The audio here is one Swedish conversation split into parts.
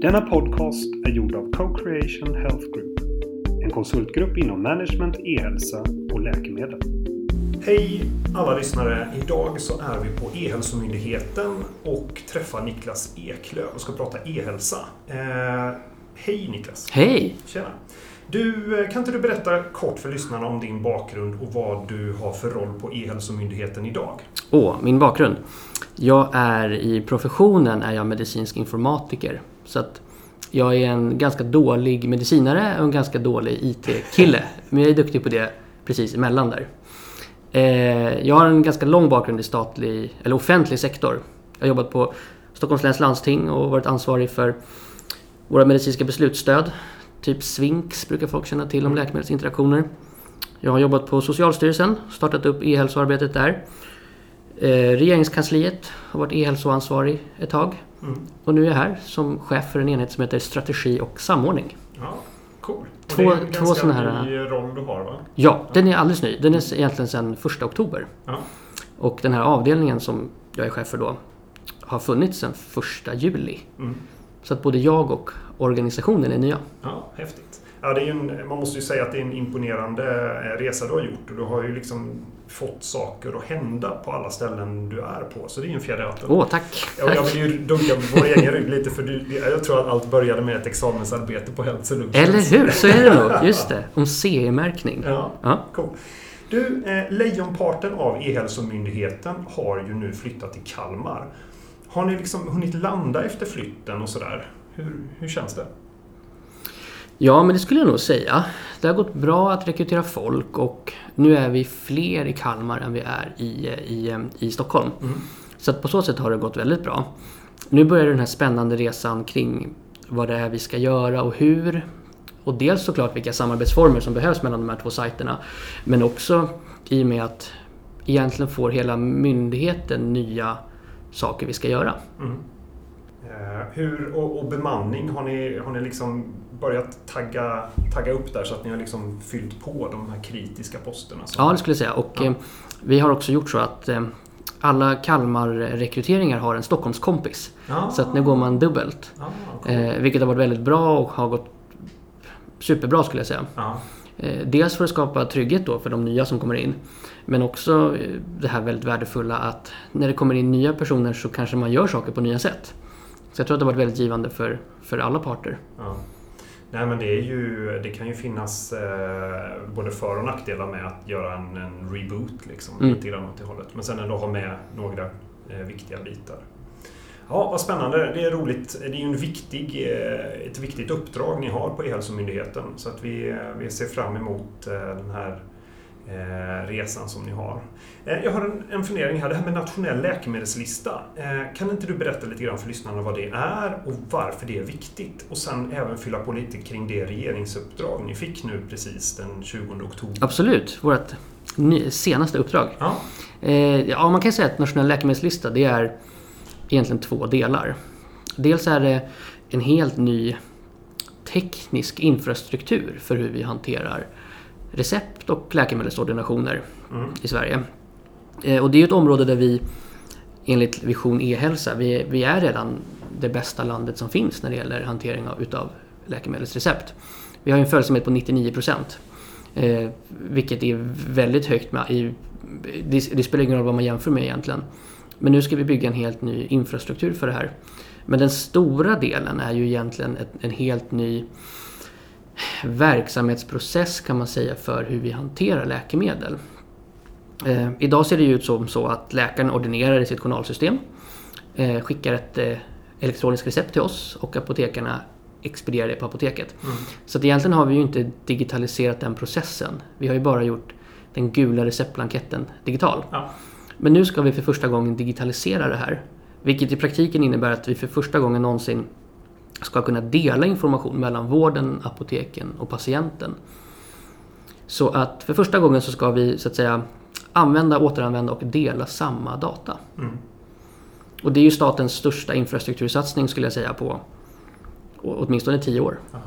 Denna podcast är gjord av Co-Creation Health Group. En konsultgrupp inom management, e-hälsa och läkemedel. Hej alla lyssnare! Idag så är vi på E-hälsomyndigheten och träffar Niklas Eklöf och ska prata e-hälsa. Eh, hej Niklas! Hej! Tjena! Du, eh, kan inte du berätta kort för lyssnarna om din bakgrund och vad du har för roll på E-hälsomyndigheten idag? Åh, min bakgrund. Jag är i professionen är jag medicinsk informatiker. Så att jag är en ganska dålig medicinare och en ganska dålig IT-kille. Men jag är duktig på det precis emellan där. Eh, jag har en ganska lång bakgrund i statlig, eller offentlig sektor. Jag har jobbat på Stockholms läns landsting och varit ansvarig för våra medicinska beslutsstöd. Typ Svinx brukar folk känna till om läkemedelsinteraktioner. Jag har jobbat på Socialstyrelsen, startat upp e-hälsoarbetet där. Eh, regeringskansliet har varit e-hälsoansvarig ett tag. Mm. Och nu är jag här som chef för en enhet som heter Strategi och samordning. Ja, cool. Och Två- det är en två ganska här- ny roll du har va? Ja, den är alldeles ny. Den är egentligen sedan 1 oktober. Ja. Och den här avdelningen som jag är chef för då har funnits sedan 1 juli. Mm. Så att både jag och organisationen är nya. Ja, häftigt. Ja, det är en, man måste ju säga att det är en imponerande eh, resa du har gjort och du har ju liksom fått saker att hända på alla ställen du är på. Så det är ju en fjäder i hatten. Åh, tack! Jag tack. vill ju dunka vår egen rygg lite för du, jag tror att allt började med ett examensarbete på Solutions. Eller hur, så är det nog. Just det, om CE-märkning. Ja, Ja. cool. Du, eh, lejonparten av E-hälsomyndigheten har ju nu flyttat till Kalmar. Har ni liksom hunnit landa efter flytten och sådär? Hur, hur känns det? Ja, men det skulle jag nog säga. Det har gått bra att rekrytera folk och nu är vi fler i Kalmar än vi är i, i, i Stockholm. Mm. Så på så sätt har det gått väldigt bra. Nu börjar den här spännande resan kring vad det är vi ska göra och hur. Och dels såklart vilka samarbetsformer som behövs mellan de här två sajterna. Men också i och med att egentligen får hela myndigheten nya saker vi ska göra. Mm. Eh, hur, och, och bemanning, har ni, har ni liksom börjat tagga, tagga upp där så att ni har liksom fyllt på de här kritiska posterna? som- Ja, det skulle jag säga. Och Ja. eh, vi har också gjort så att eh, alla Kalmar-rekryteringar har en Stockholmskompis. Ah, Så att nu går man dubbelt. Ah, cool. Eh, vilket har varit väldigt bra och har gått superbra skulle jag säga. Ja, dels för att skapa trygghet då för de nya som kommer in. Men också det här väldigt värdefulla att när det kommer in nya personer så kanske man gör saker på nya sätt. Så jag tror att det har varit väldigt givande för, för alla parter. ja. Nej men det, är ju, det kan ju finnas eh, både för och nackdelar med att göra en, en reboot liksom, Mm. lite grann åt det hållet. Men sen ändå ha med några eh, viktiga bitar. Ja, vad spännande. Det är roligt. Det är ju en viktig, eh, ett viktigt uppdrag ni har på E-hälsomyndigheten. Så att vi, eh, vi ser fram emot eh, den här resan som ni har. Eh, Jag har en, en fundering här. Det här med nationell läkemedelslista. Eh, Kan inte du berätta lite grann för lyssnarna vad det är och varför det är viktigt? Och sen även fylla på lite kring det regeringsuppdrag ni fick nu precis den 20 oktober. Absolut, vårt senaste uppdrag. Ja. Eh, ja, man kan säga att nationell läkemedelslista det är egentligen två delar. Dels är det en helt ny teknisk infrastruktur för hur vi hanterar recept och läkemedelsordinationer Mm. i Sverige. Eh, och det är ett område där vi enligt Vision e-hälsa, vi, vi är redan det bästa landet som finns när det gäller hantering av utav läkemedelsrecept. Vi har en följsamhet på 99 procent. Eh, vilket är väldigt högt. Med, i, det, det spelar ingen roll vad man jämför med egentligen. Men nu ska vi bygga en helt ny infrastruktur för det här. Men den stora delen är ju egentligen ett, en helt ny verksamhetsprocess kan man säga för hur vi hanterar läkemedel. Eh, idag ser det ut som så att läkaren ordinerar i sitt journalsystem, eh, skickar ett eh, elektroniskt recept till oss och apotekarna expedierar det på apoteket. Mm. Så att egentligen har vi ju inte digitaliserat den processen. Vi har ju bara gjort den gula receptblanketten digital. Ja. Men nu ska vi för första gången digitalisera det här. Vilket i praktiken innebär att vi för första gången någonsin ska kunna dela information mellan vården, apoteken och patienten. Så att för första gången så ska vi så att säga använda, återanvända och dela samma data. Mm. Och det är ju statens största infrastruktursatsning skulle jag säga på åtminstone tio år. Aha.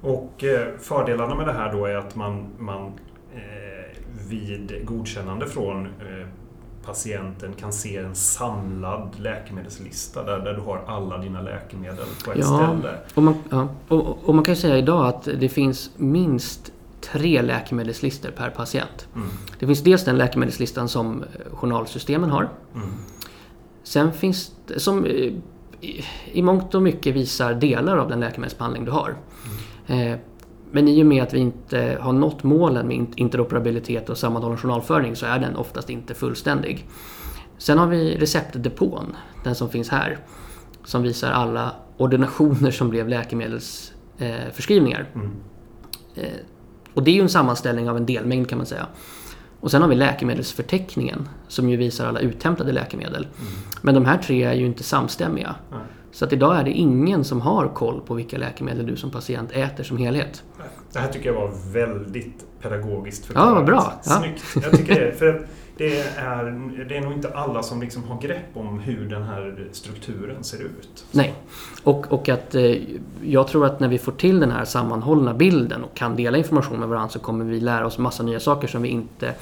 Och eh, fördelarna med det här då är att man, man eh, vid godkännande från eh, patienten kan se en samlad läkemedelslista där, där du har alla dina läkemedel på ett Ja, ställe. och man, ja, och, och man kan säga idag att det finns minst tre läkemedelslistor per patient. Mm. Det finns dels den läkemedelslistan som journalsystemen har. Mm. Sen finns det, som eh, i, mångt och mycket visar delar av den läkemedelsbehandling du har. Eh, men i och med att vi inte har nått målen med in- interoperabilitet och sammanhållen journalföring så är den oftast inte fullständig. Sen har vi receptdepån, den som finns här, som visar alla ordinationer som blev läkemedelsförskrivningar. Förskrivningar. Mm. Eh, och det är ju en sammanställning av en delmängd kan man säga. Och sen har vi läkemedelsförteckningen som ju visar alla uthämtade läkemedel. Men de här tre är ju inte samstämmiga. Nej. Så att idag är det ingen som har koll på vilka läkemedel du som patient äter som helhet. Det här tycker jag var väldigt pedagogiskt Ja, förklarat. vad bra. Ja. Snyggt. Jag tycker det. För det är, det är nog inte alla som liksom har grepp om hur den här strukturen ser ut. Nej. Och, och att eh, jag tror att när vi får till den här sammanhållna bilden och kan dela information med varandra så kommer vi lära oss massa nya saker som vi inte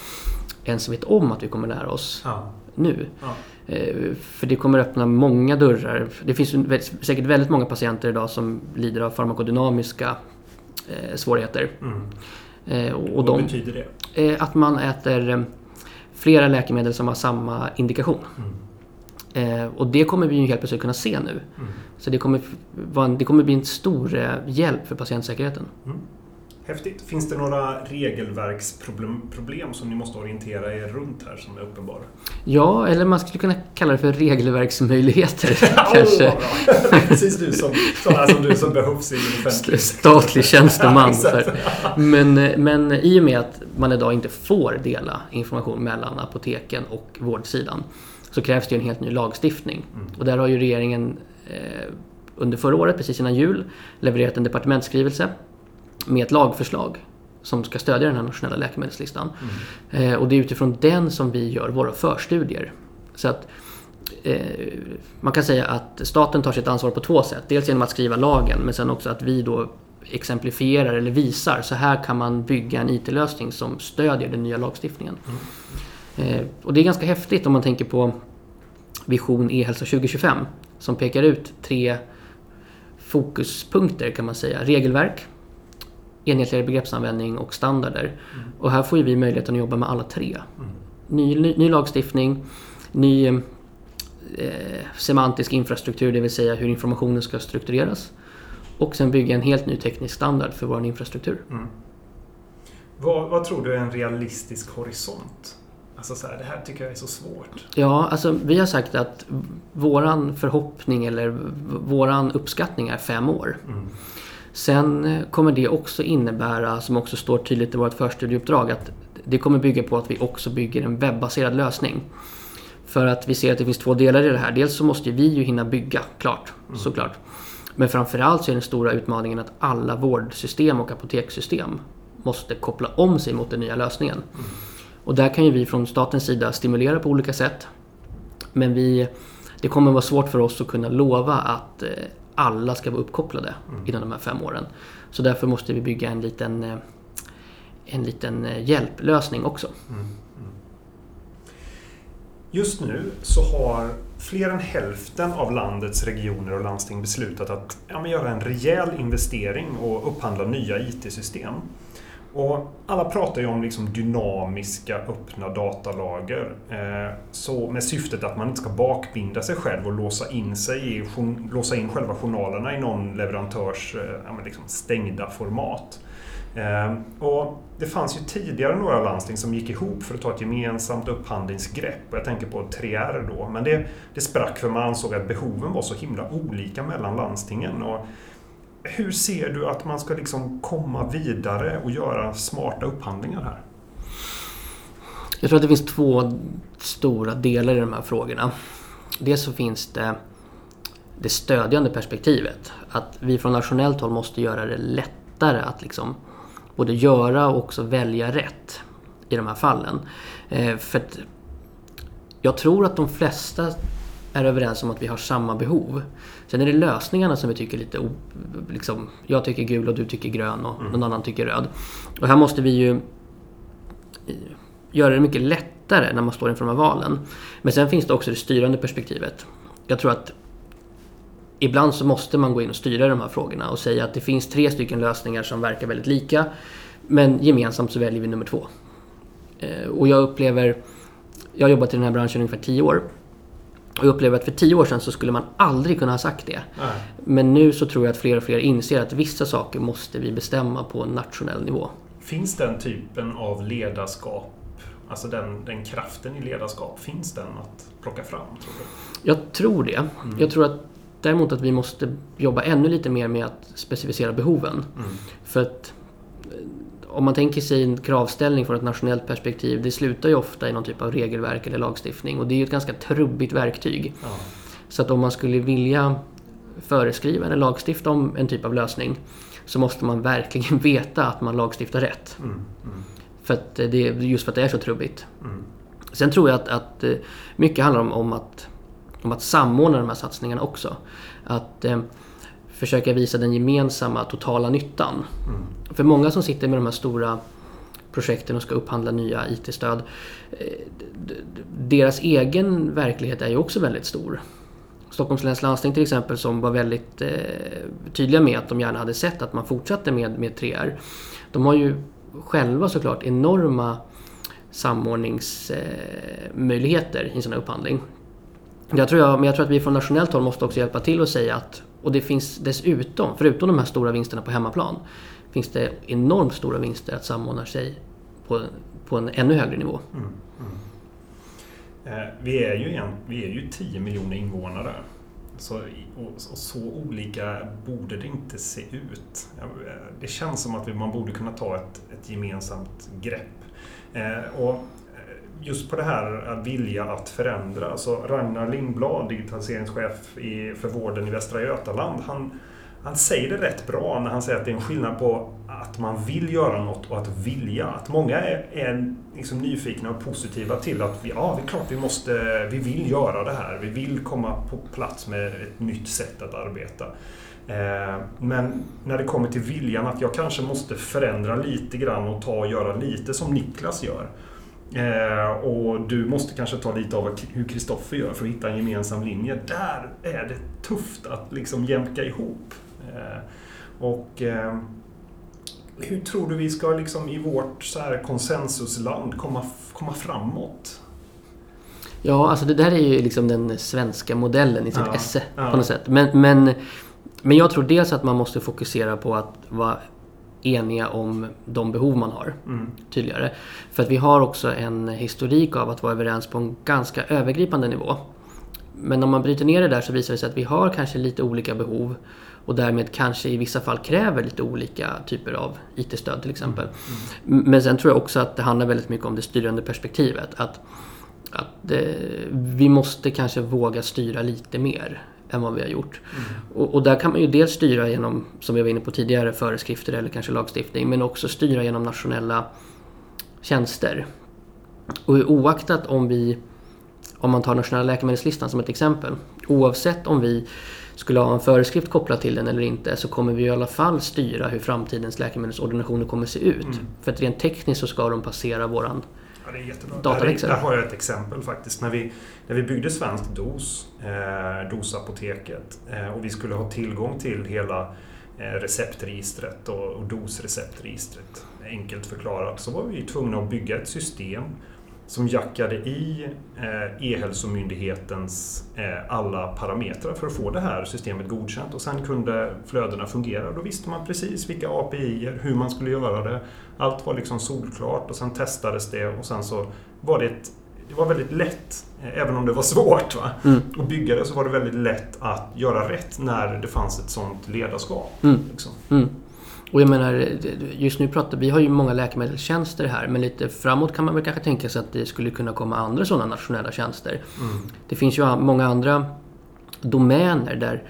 ens vet om att vi kommer lära oss Ja. nu. Ja. Eh, För det kommer öppna många dörrar. Det finns säkert väldigt många patienter idag som lider av farmakodynamiska eh, svårigheter. Mm. Eh, Och Vad de, betyder det? att man äter flera läkemedel som har samma indikation. Mm. Eh, Och det kommer vi ju helt plötsligt kunna se nu. Mm. Så det kommer, det kommer bli en stor hjälp för patientsäkerheten. Häftigt. Finns det några regelverksproblem problem som ni måste orientera er runt här som är uppenbara? Ja, eller man skulle kunna kalla det för regelverksmöjligheter kanske. är precis du som, sådana som du som behövs i offentlig Statlig tjänsteman. För. exakt. Men, men i och med att man idag inte får dela information mellan apoteken och vårdsidan så krävs det en helt ny lagstiftning. Mm. Och där har ju regeringen eh, under förra året, precis innan jul, levererat en departementsskrivelse med ett lagförslag som ska stödja den här nationella läkemedelslistan. Mm. Eh, och det är utifrån den som vi gör våra förstudier. Så att eh, man kan säga att staten tar sitt ansvar på två sätt. Dels genom att skriva lagen men sen också att vi då exemplifierar eller visar så här kan man bygga en IT-lösning som stödjer den nya lagstiftningen. Eh, och det är ganska häftigt om man tänker på Vision e-hälsa 2025 som pekar ut tre fokuspunkter kan man säga. Regelverk, enhetligare begreppsanvändning och standarder. Och här får vi möjligheten att jobba med alla tre. Mm. Ny, ny, ny lagstiftning, ny eh, semantisk infrastruktur, det vill säga hur informationen ska struktureras. Och sen bygga en helt ny teknisk standard för vår infrastruktur. Mm. Vad, vad tror du är en realistisk horisont? Alltså så här, det här tycker jag är så svårt. Ja, alltså vi har sagt att våran förhoppning eller våran uppskattning är fem år. Mm. Sen eh, kommer det också innebära, som också står tydligt i vårt förstudieuppdrag, att det kommer bygga på att vi också bygger en webbaserad lösning. För att vi ser att det finns två delar i det här. Dels så måste vi ju hinna bygga klart, såklart. Men framförallt så är den stora utmaningen att alla vårdsystem och apotekssystem måste koppla om sig mot den nya lösningen. Och där kan ju vi från statens sida stimulera på olika sätt. Men vi, det kommer vara svårt för oss att kunna lova att eh, alla ska vara uppkopplade inom de här fem åren. Så därför måste vi bygga en liten, eh, en liten eh, hjälplösning också. Just nu så har fler än hälften av landets regioner och landsting beslutat att ja, göra en rejäl investering och upphandla nya IT-system. Och alla pratar ju om liksom dynamiska öppna datalager. Eh, så med syftet att man inte ska bakbinda sig själv och låsa in, sig i, låsa in själva journalerna i någon leverantörs eh, liksom stängda format. Eh, och det fanns ju tidigare några landsting som gick ihop för att ta ett gemensamt upphandlingsgrepp. Jag tänker på 3R då. Men det, det sprack för man ansåg att behoven var så himla olika mellan landstingen. Och hur ser du att man ska liksom komma vidare och göra smarta upphandlingar här? Jag tror att det finns två stora delar i de här frågorna. Dels så finns det det stödjande perspektivet. Att vi från nationellt håll måste göra det lättare att liksom både göra och också välja rätt i de här fallen. Eh, för att jag tror att de flesta är överens om att vi har samma behov. Sen är det lösningarna som vi tycker lite... Liksom, jag tycker gul och du tycker grön och någon annan tycker röd. Och här måste vi ju göra det mycket lättare när man står inför de här valen. Men sen finns det också det styrande perspektivet. Jag tror att ibland så måste man gå in och styra de här frågorna och säga att det finns tre stycken lösningar som verkar väldigt lika. Men gemensamt så väljer vi nummer två. Eh, och jag upplever, jag har jobbat i den här branschen ungefär tio år. Och jag upplever att för tio år sedan så skulle man aldrig kunna ha sagt det. Nej. Men nu så tror jag att fler och fler inser att vissa saker måste vi bestämma på nationell nivå. Finns den typen av ledarskap, alltså den, den kraften i ledarskap, finns den att plocka fram? Tror du? Jag tror det. Mm. Jag tror att däremot att vi måste jobba ännu lite mer med att specificera behoven. Mm. För att om man tänker sig en kravställning från ett nationellt perspektiv, det slutar ju ofta i någon typ av regelverk eller lagstiftning och det är ju ett ganska trubbigt verktyg. Ja. Så att om man skulle vilja föreskriva eller lagstifta om en typ av lösning så måste man verkligen veta att man lagstiftar rätt. Mm. Mm. För att det, just för att det är så trubbigt. Mm. Sen tror jag att, att eh, mycket handlar om, om, att, om att samordna de här satsningarna också. Att eh, försöka visa den gemensamma totala nyttan. Mm. För många som sitter med de här stora projekten och ska upphandla nya IT-stöd. Eh, deras egen verklighet är ju också väldigt stor. Stockholms läns landsting till exempel som var väldigt eh, tydliga med att de gärna hade sett att man fortsatte med, med 3R. De har ju själva såklart enorma samordningsmöjligheter eh, i sin upphandling. Jag tror jag, men jag tror att vi från nationellt håll måste också hjälpa till och säga att och det finns dessutom, förutom de här stora vinsterna på hemmaplan, finns det enormt stora vinster att samordna sig på, på en ännu högre nivå. Mm, mm. Eh, vi, är ju en, vi är ju 10 miljoner invånare. Så, och, och, så olika borde det inte se ut. Eh, det känns som att man borde kunna ta ett, ett gemensamt grepp. Eh, och just på det här att vilja att förändra. Alltså Ragnar Lindblad, digitaliseringschef i, för vården i Västra Götaland, han, han säger det rätt bra när han säger att det är en skillnad på att man vill göra något och att vilja. Att många är, är liksom nyfikna och positiva till att vi, ja, det är klart vi måste, vi vill göra det här. Vi vill komma på plats med ett nytt sätt att arbeta. Eh, men när det kommer till viljan att jag kanske måste förändra lite grann och ta och göra lite som Niklas gör. Eh, och du måste kanske ta lite av hur Kristoffer gör för att hitta en gemensam linje. Där är det tufft att liksom jämka ihop. Eh, och eh, hur tror du vi ska liksom i vårt så här konsensusland komma, komma framåt? Ja, alltså det där är ju liksom den svenska modellen i sitt ja, esse ja. på något sätt. Men, men, men jag tror dels att man måste fokusera på att vara eniga om de behov man har. Mm. Tydligare. För att vi har också en historik av att vara överens på en ganska övergripande nivå. Men om man bryter ner det där så visar det sig att vi har kanske lite olika behov och därmed kanske i vissa fall kräver lite olika typer av IT-stöd till exempel. Mm. Mm. Men sen tror jag också att det handlar väldigt mycket om det styrande perspektivet. Att, att eh, vi måste kanske våga styra lite mer än vad vi har gjort. Mm. Och, och, där kan man ju dels styra genom, som vi var inne på tidigare, föreskrifter eller kanske lagstiftning, men också styra genom nationella tjänster. Och oaktat om vi, om man tar nationella läkemedelslistan som ett exempel, oavsett om vi skulle ha en föreskrift kopplad till den eller inte så kommer vi i alla fall styra hur framtidens läkemedelsordinationer kommer se ut. Mm. För att rent tekniskt så ska de passera våran Ja, det är jättebra. Där, där, har jag ett exempel faktiskt. När vi, när vi byggde Svenskt DOS, eh, DOS-apoteket, eh, och vi skulle ha tillgång till hela eh, receptregistret och, och DOS-receptregistret, enkelt förklarat, så var vi tvungna att bygga ett system som jackade i eh, E-hälsomyndighetens eh, alla parametrar för att få det här systemet godkänt och sen kunde flödena fungera. Då visste man precis vilka API, hur man skulle göra det. Allt var liksom solklart och sen testades det och sen så var det ett det var väldigt lätt, eh, även om det var svårt va? Mm. att bygga det, så var det väldigt lätt att göra rätt när det fanns ett sånt ledarskap. Mm. Liksom. Mm. Och jag menar, just nu pratar vi har ju många läkemedelstjänster här men lite framåt kan man väl kanske tänka sig att det skulle kunna komma andra sådana nationella tjänster. Mm. Det finns ju många andra domäner där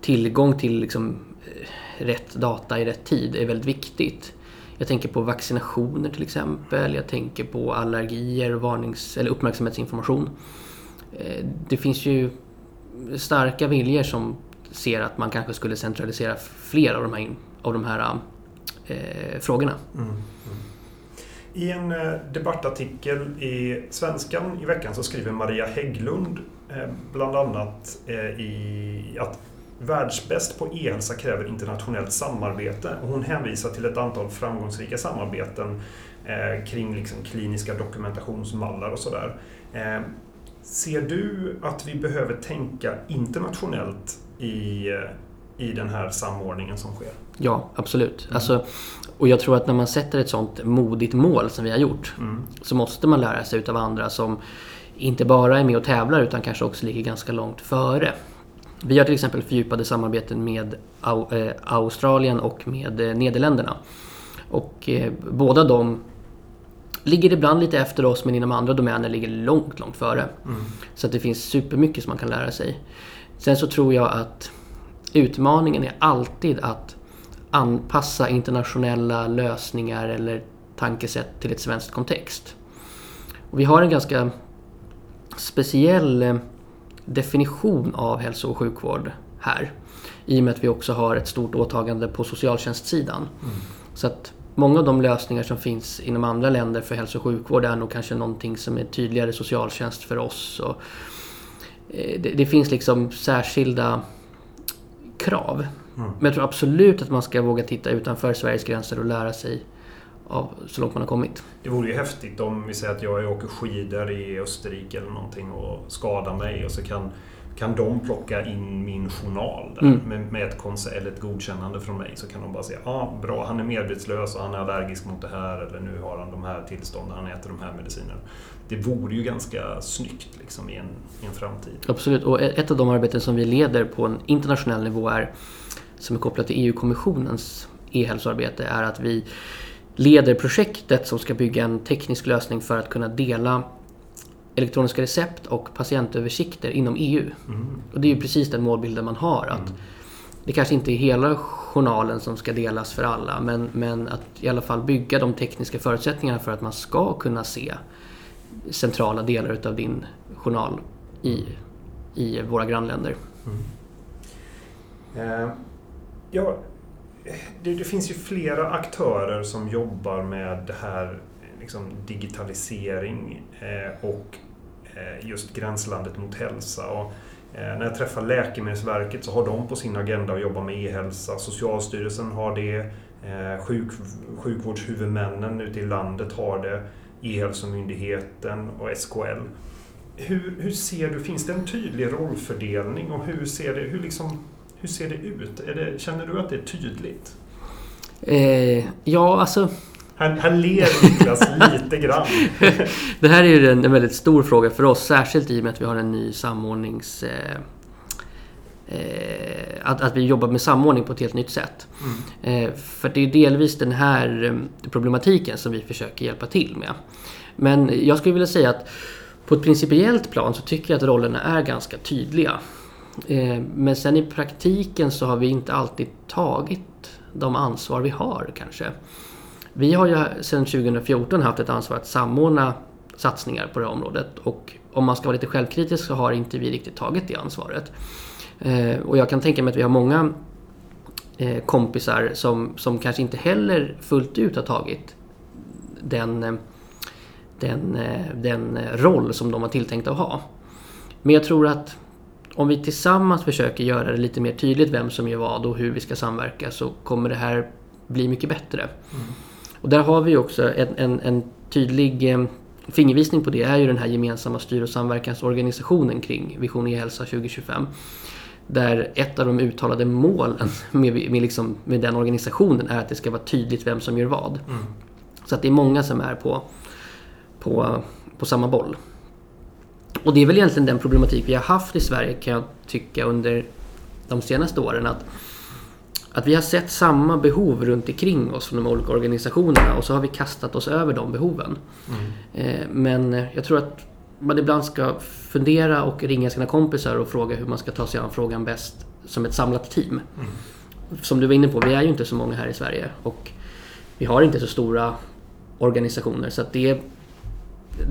tillgång till liksom eh, rätt data i rätt tid är väldigt viktigt. Jag tänker på vaccinationer till exempel. Jag tänker på allergier, varnings eller uppmärksamhetsinformation. Eh, det finns ju starka viljor som ser att man kanske skulle centralisera fler av de här av de här eh, frågorna. Mm, mm. I en eh, debattartikel i Svenskan i veckan så skriver Maria Hägglund eh, bland annat eh, i att världsbäst på e-hälsa kräver internationellt samarbete och hon hänvisar till ett antal framgångsrika samarbeten eh, kring liksom kliniska dokumentationsmallar och sådär. Eh, ser du att vi behöver tänka internationellt i, eh, i den här samordningen som sker? Ja, absolut. Mm. Alltså, och jag tror att när man sätter ett sånt modigt mål som vi har gjort mm. så måste man lära sig utav andra som inte bara är med och tävlar utan kanske också ligger ganska långt före. Vi har till exempel fördjupade samarbeten med eh, Australien och med eh, Nederländerna. Och eh, båda de ligger ibland lite efter oss men inom andra domäner ligger långt, långt före. Mm. Så att det finns supermycket som man kan lära sig. Sen så tror jag att utmaningen är alltid att anpassa internationella lösningar eller tankesätt till ett svenskt kontext. Och vi har en ganska speciell eh, definition av hälso och sjukvård här. I och med att vi också har ett stort åtagande på socialtjänstsidan. Mm. Så att många av de lösningar som finns inom andra länder för hälso och sjukvård är nog kanske någonting som är tydligare socialtjänst för oss. Och eh, det, det finns liksom särskilda krav Mm. Men jag tror absolut att man ska våga titta utanför Sveriges gränser och lära sig av så långt man har kommit. Det vore ju häftigt om vi säger att jag åker skidor i Österrike eller någonting och skadar mig och så kan, kan de plocka in min journal där, mm. med, med, ett eller ett godkännande från mig. Så kan de bara säga ah, bra, han är medvetslös och han är allergisk mot det här eller nu har han de här tillstånden, han äter de här medicinerna. Det vore ju ganska snyggt liksom, i, en, i en framtid. Absolut, och ett av de arbeten som vi leder på en internationell nivå är som är kopplat till EU-kommissionens e-hälsoarbete är att vi leder projektet som ska bygga en teknisk lösning för att kunna dela elektroniska recept och patientöversikter inom EU. Mm. Och det är ju precis den målbilden man har. att mm. Det kanske inte är hela journalen som ska delas för alla men, men att i alla fall bygga de tekniska förutsättningarna för att man ska kunna se centrala delar utav din journal i, i våra grannländer. Mm. Eh, Ja, det, det, finns ju flera aktörer som jobbar med det här liksom digitalisering eh, och eh, just gränslandet mot hälsa. Och, eh, när jag träffar Läkemedelsverket så har de på sin agenda att jobba med e-hälsa. Socialstyrelsen har det. Eh, sjuk, sjukvårdshuvudmännen ute i landet har det. E-hälsomyndigheten och SKL. Hur, hur ser du, finns det en tydlig rollfördelning och hur ser det, hur liksom hur ser det ut? Det, känner du att det är tydligt? Eh, ja, alltså... Här, här ler Niklas lite grann. det här är ju en, en, väldigt stor fråga för oss, särskilt i och med att vi har en ny samordnings... Eh, eh, att, att vi jobbar med samordning på ett helt nytt sätt. Mm. Eh, för det är delvis den här eh, problematiken som vi försöker hjälpa till med. Men jag skulle vilja säga att på ett principiellt plan så tycker jag att rollerna är ganska tydliga. Eh, men sen i praktiken så har vi inte alltid tagit de ansvar vi har kanske. Vi har ju sedan 2014 haft ett ansvar att samordna satsningar på det här området och om man ska vara lite självkritisk så har inte vi riktigt tagit det ansvaret. Eh, och jag kan tänka mig att vi har många eh, kompisar som, som kanske inte heller fullt ut har tagit den, eh, den, eh, den eh, roll som de var tilltänkta att ha. Men jag tror att om vi tillsammans försöker göra det lite mer tydligt vem som gör vad och hur vi ska samverka så kommer det här bli mycket bättre. Mm. Och där har vi också en, en, en tydlig eh, fingervisning på det är ju den här gemensamma styr och samverkansorganisationen kring Vision e-hälsa 2025. Där ett av de uttalade målen med, med, liksom, med den organisationen är att det ska vara tydligt vem som gör vad. Mm. Så att det är många som är på, på, på samma boll. Och det är väl egentligen den problematik vi har haft i Sverige kan jag tycka under de senaste åren. Att, att vi har sett samma behov runt omkring oss från de olika organisationerna och så har vi kastat oss över de behoven. Mm. Eh, men jag tror att man ibland ska fundera och ringa sina kompisar och fråga hur man ska ta sig an frågan bäst som ett samlat team. Mm. Som du var inne på, vi är ju inte så många här i Sverige och vi har inte så stora organisationer så det är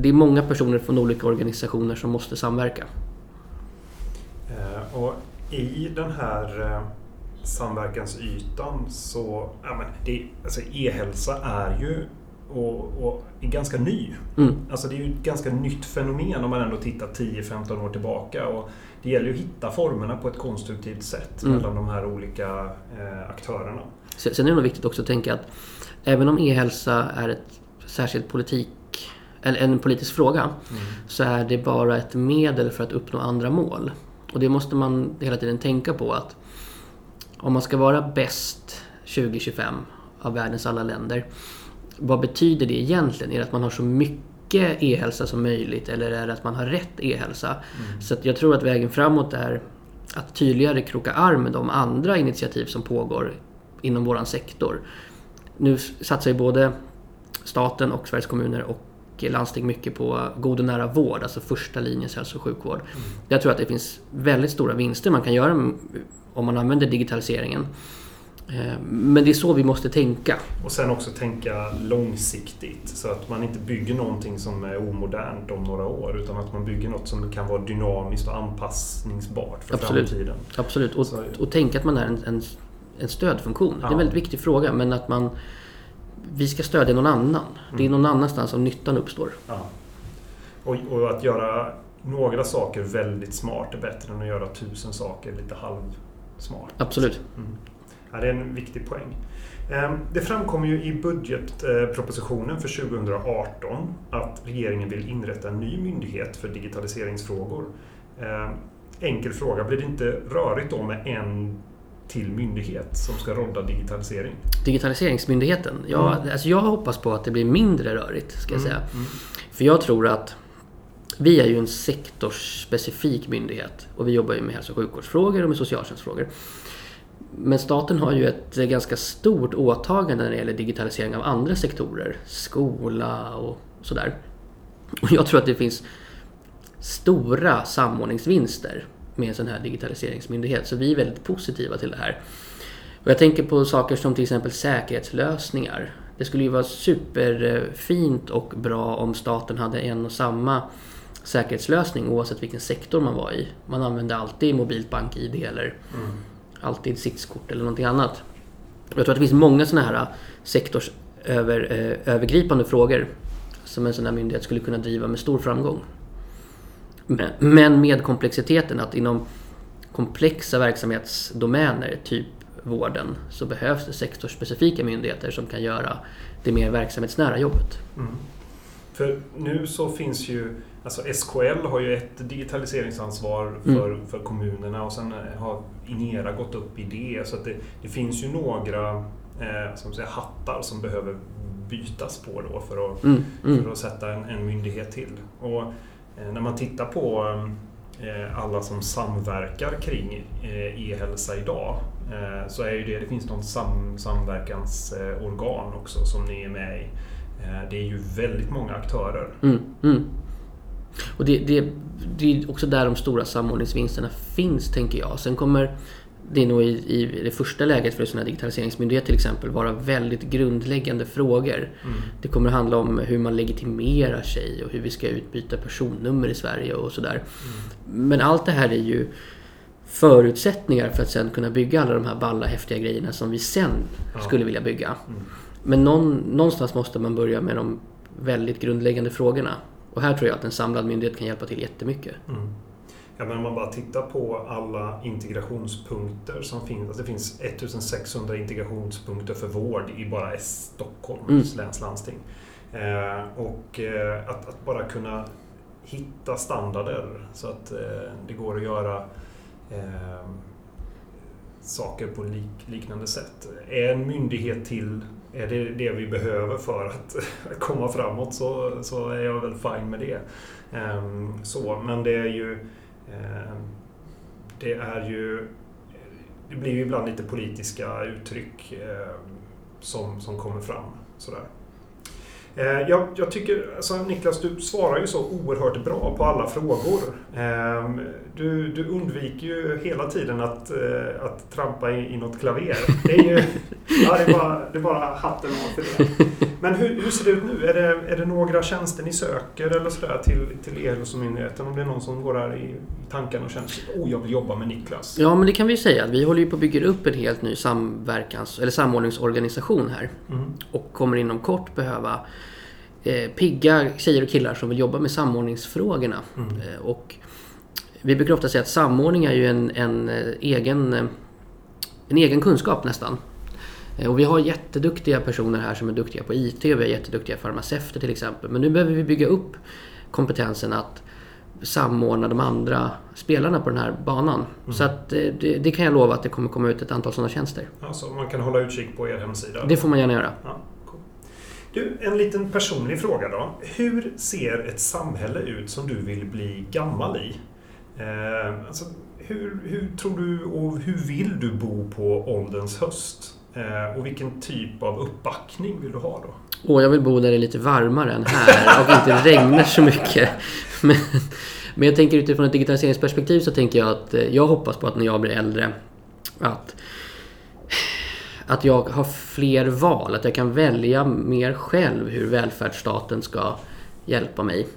det är många personer från olika organisationer som måste samverka. Eh, och i den här eh, samverkansytan så, ja men det, alltså e-hälsa är ju och, och är ganska ny. Mm. Alltså det är ju ett ganska nytt fenomen om man ändå tittar 10-15 år tillbaka. Och det gäller ju att hitta formerna på ett konstruktivt sätt Mm. mellan de här olika eh, aktörerna. Sen är det nog viktigt också att tänka att även om e-hälsa är ett särskilt politik, eller en politisk fråga så är det bara ett medel för att uppnå andra mål. Och det måste man hela tiden tänka på att om man ska vara bäst 2025 av världens alla länder, vad betyder det egentligen? Är det att man har så mycket e-hälsa som möjligt eller är det att man har rätt e-hälsa? Så att jag tror att vägen framåt är att tydligare kroka arm med de andra initiativ som pågår inom våran sektor. Nu satsar ju både staten och Sveriges kommuner och landsting mycket på god och nära vård, alltså första linjens hälso och sjukvård. Jag tror att det finns väldigt stora vinster man kan göra om man använder digitaliseringen. Eh, Men det är så vi måste tänka. Och sen också tänka långsiktigt så att man inte bygger någonting som är omodernt om några år utan att man bygger något som kan vara dynamiskt och anpassningsbart för Absolut. framtiden. Absolut. Och, Så- och tänka att man är en, en, en stödfunktion. Det är en Ja. väldigt viktig fråga, men att man vi ska stödja någon annan. Det är någon annanstans som nyttan uppstår. Ja. Och, och att göra några saker väldigt smart är bättre än att göra tusen saker lite halvsmart. Absolut. Mm. Ja, det är en viktig poäng. Ehm, Det framkommer ju i budgetpropositionen för 2018 att regeringen vill inrätta en ny myndighet för digitaliseringsfrågor. Ehm, Enkel fråga, blir det inte rörigt då med en till myndighet som ska rodda digitalisering? Digitaliseringsmyndigheten. Ja, Mm. alltså jag hoppas på att det blir mindre rörigt, ska jag Mm, säga. mm. För jag tror att vi är ju en sektorsspecifik myndighet och vi jobbar ju med hälso och sjukvårdsfrågor och med socialtjänstfrågor. Men staten har ju ett ganska stort åtagande när det gäller digitalisering av andra sektorer. Skola och sådär. Och jag tror att det finns stora samordningsvinster med en sån här digitaliseringsmyndighet. Så vi är väldigt positiva till det här. Och jag tänker på saker som till exempel säkerhetslösningar. Det skulle ju vara superfint och bra om staten hade en och samma säkerhetslösning oavsett vilken sektor man var i. Man använde alltid mobilt bank-id eller Mm. alltid sitskort eller någonting annat. Jag tror att det finns många sådana här sektorsövergripande frågor som en sån här myndighet skulle kunna driva med stor framgång. Men- Men med komplexiteten att inom komplexa verksamhetsdomäner, typ vården, så behövs det sektorsspecifika myndigheter som kan göra det mer verksamhetsnära jobbet. Mm. För nu så finns ju, alltså SKL har ju ett digitaliseringsansvar för, för kommunerna och sen har Inera gått upp i det. Så det, det finns ju några eh, som säger, hattar som behöver bytas på då för att, Mm, mm. för att sätta en, en myndighet till. Och eh, när man tittar på eh, alla som samverkar kring eh, e-hälsa idag eh, så är ju det, det finns någon sam, samverkansorgan också som ni är med i. Eh, det är ju väldigt många aktörer. Mm, mm. Och det, det, det är också där de stora samordningsvinsterna finns, tänker jag. Sen kommer det nog i, i det första läget för en sån här digitaliseringsmyndighet till exempel vara väldigt grundläggande frågor. Mm. Det kommer handla om hur man legitimerar sig och hur vi ska utbyta personnummer i Sverige och sådär. Men allt det här är ju förutsättningar för att sen kunna bygga alla de här balla häftiga grejerna som vi sen Ja. skulle vilja bygga. Mm. Men någon, någonstans måste man börja med de väldigt grundläggande frågorna. Och här tror jag att en samlad myndighet kan hjälpa till jättemycket. Mm. Ja, men om man bara tittar på alla integrationspunkter som finns. Alltså det finns 1600 integrationspunkter för vård i bara Stockholms läns landsting. Eh, och eh, att, att bara kunna hitta standarder så att eh, det går att göra eh, saker på lik, liknande sätt. Är en myndighet till är det det vi behöver för att komma framåt så, så är jag väl fine med det. Ehm, så, men det är ju ehm, det är ju det blir ju ibland lite politiska uttryck ehm, som, som kommer fram. Sådär. Eh, Jag, jag tycker, alltså Niklas, du svarar ju så oerhört bra på alla frågor. Ehm, Du, du undviker ju hela tiden att, eh, att trampa i, i något klaver. Det är ju ja, det är bara, det är bara hatten av för det. Men hur, hur ser det ut nu? Är det, är det några tjänster ni söker eller sådär till, till E-hälsomyndigheten? Om det är någon som går där i tankarna och känner att oh, jag vill jobba med Niklas. Ja, men det kan vi säga. Vi håller ju på att bygga upp en helt ny samverkans eller samordningsorganisation här. Mm. Och kommer inom kort behöva eh, pigga tjejer och killar som vill jobba med samordningsfrågorna. Mm. Eh, och vi brukar ofta säga att samordning är ju en, en, eh, egen, eh, en egen kunskap nästan. Eh, Och vi har jätteduktiga personer här som är duktiga på IT. Vi har jätteduktiga farmaceuter till exempel. Men nu behöver vi bygga upp kompetensen att samordna de andra spelarna på den här banan. Så att eh, det, det kan jag lova att det kommer komma ut ett antal sådana tjänster. Alltså, man kan hålla utkik på er hemsida. Det får man gärna göra. Ja, cool. Du, en liten personlig fråga då. Hur ser ett samhälle ut som du vill bli gammal i? Eh, alltså, hur, hur tror du och hur vill du bo på ålderns höst? Eh, och vilken typ av uppbackning vill du ha då? Och jag vill bo där det är lite varmare än här och inte regnar så mycket. Men, men jag tänker utifrån ett digitaliseringsperspektiv så tänker jag att eh, jag hoppas på att när jag blir äldre att, att jag har fler val. Att jag kan välja mer själv hur välfärdsstaten ska hjälpa mig.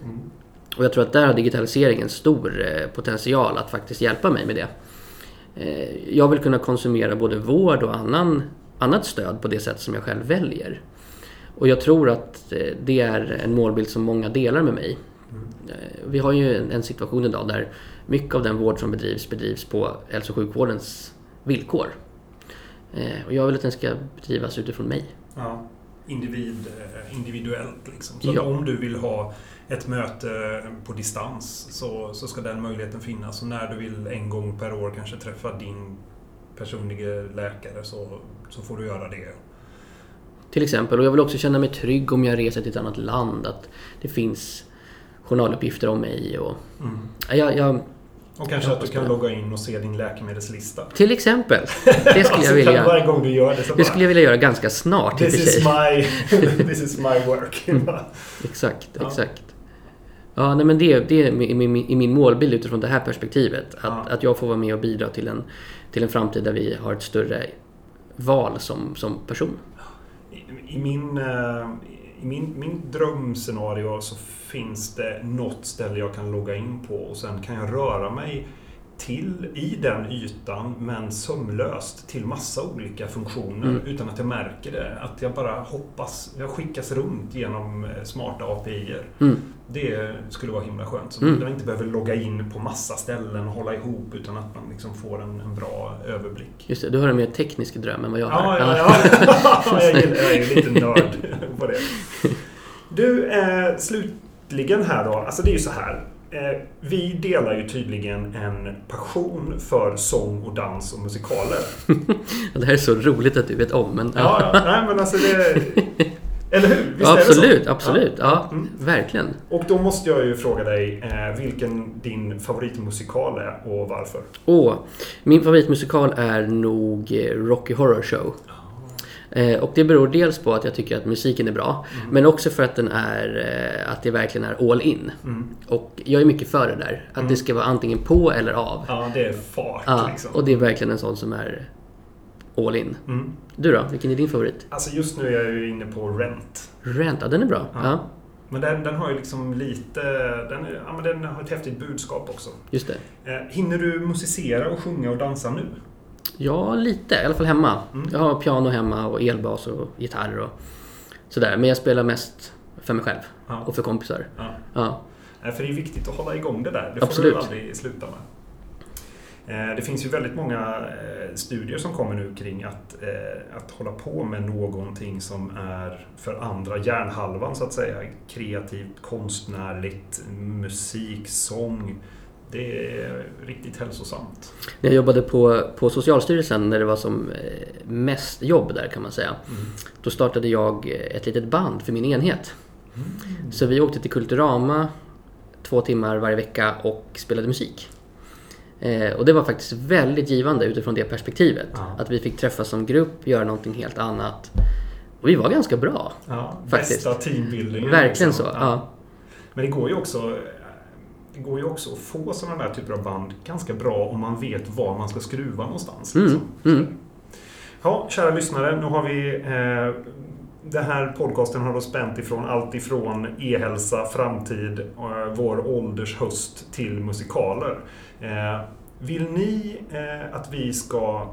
Och jag tror att där har digitaliseringen stor eh, potential att faktiskt hjälpa mig med det. Jag vill kunna konsumera både vård och annan, annat stöd på det sätt som jag själv väljer. Och jag tror att eh, det är en målbild som många delar med mig. Eh, Vi har ju en- situation idag där mycket av den vård som bedrivs bedrivs på hälso och sjukvårdens villkor. Eh, Och jag vill att den ska bedrivas utifrån mig. Ja. Individ, individuellt liksom. Så Ja. om du vill ha ett möte på distans så, så ska den möjligheten finnas. Och när du vill en gång per år kanske träffa din personliga läkare så, så får du göra det. Till exempel. Och jag vill också känna mig trygg om jag reser till ett annat land. Att det finns journaluppgifter om mig. Och, Mm. jag, jag, Och kanske att du kan det. logga in och se din läkemedelslista. till exempel. Det skulle jag Så kan vilja, Varje gång du gör det så det bara, skulle jag vilja göra ganska snart This is my, this is my work. Exakt, Ja. exakt. Ja, nej, men det, det är i min, min målbild utifrån det här perspektivet. Att, Ja. att jag får vara med och bidra till en, till en framtid där vi har ett större val som, som person. I, i min, eh, i min, min drömscenario så finns det något ställe jag kan logga in på och sen kan jag röra mig till i den ytan men sömlöst till massa olika funktioner Mm. utan att jag märker det. Att jag bara hoppas, jag skickas runt genom eh, smarta API-er. Mm. Det skulle vara himla skönt. Så Mm. jag inte behöver logga in på massa ställen och hålla ihop utan att man liksom får en, en bra överblick. Just det, du har en mer teknisk dröm än vad jag Ja, har. ja, ja. jag, gillar, jag är lite nörd på det. Du, eh, slutligen här då. Alltså det är ju så här. Eh, vi delar ju tydligen en passion för sång och dans och musikaler. Ja, Det här är så roligt att du vet om. Men, Ja, ja nej men alltså det... Eller hur? Visst Ja, är det så? absolut, absolut. Ja, Mm. verkligen. Och då måste jag ju fråga dig eh, vilken din favoritmusikal är och varför. Åh, min favoritmusikal är nog eh, Rocky Horror Show. Eh, och det beror dels på att jag tycker att musiken är bra, men också för att den är, eh, att det verkligen är all in. Mm. Och jag är mycket för det där. Att det ska vara antingen på eller av. Ja, det är fart Ja, liksom. och det är verkligen en sån som är all in. Mm. Du då? Vilken är din favorit? Alltså just nu är jag ju inne på Rent. Rent, ja den är bra. Ja. Ja, Men den, den har ju liksom lite... Den, ja, men den har ett häftigt budskap också. just det. Eh, hinner du musicera och sjunga och dansa nu? Ja, lite. I alla fall hemma. Mm. Jag har piano hemma och elbas och gitarr och sådär. Men jag spelar mest för mig själv Ja. och för kompisar. Ja. Ja, För det är viktigt att hålla igång det där. Det får Absolut. du aldrig sluta med. Eh, Det finns ju väldigt många eh, studier som kommer nu kring att, eh, att hålla på med någonting som är för andra hjärnhalvan så att säga. Kreativt, konstnärligt, musik, sång. Det är riktigt hälsosamt. När jag jobbade på, på Socialstyrelsen när det var som eh, mest jobb där kan man säga. Då startade jag eh, ett litet band för min enhet. Så vi åkte till Kulturama två timmar varje vecka och spelade musik. Eh, och det var faktiskt väldigt givande utifrån det perspektivet. Ja. Att vi fick träffas som grupp, göra någonting helt annat. Och vi var ganska bra. Ja, Faktiskt. Bästa teambuildingen. Verkligen liksom. så. Ja. Men det går ju också det går ju också att få sådana där typer av band ganska bra om man vet var man ska skruva någonstans. Mm, Liksom. mm. Ja, kära lyssnare. Nu har vi eh, den här podcasten har då spänt ifrån allt ifrån e-hälsa, framtid, eh, vår ålders höst till musikaler. Eh, vill ni eh, att vi ska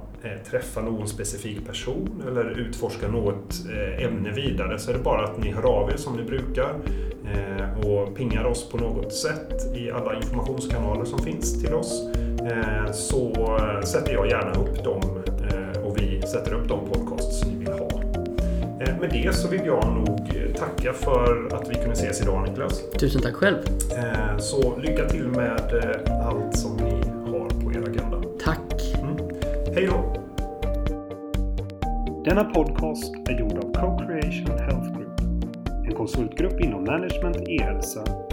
träffa någon specifik person eller utforska något ämne vidare så är det bara att ni hör av er som ni brukar och pingar oss på något sätt i alla informationskanaler som finns till oss. Så sätter jag gärna upp dem och vi sätter upp de podcasts ni vill ha. Eh, med det så vill jag nog eh, tacka för att vi kunde ses idag Niklas. Tusen tack själv. Eh, så lycka till med allt som ni har på er agenda. Tack. Mm. Hej då. Denna podcast är gjord av Co-Creation Health konsultgrupp inom management, e-hälsa.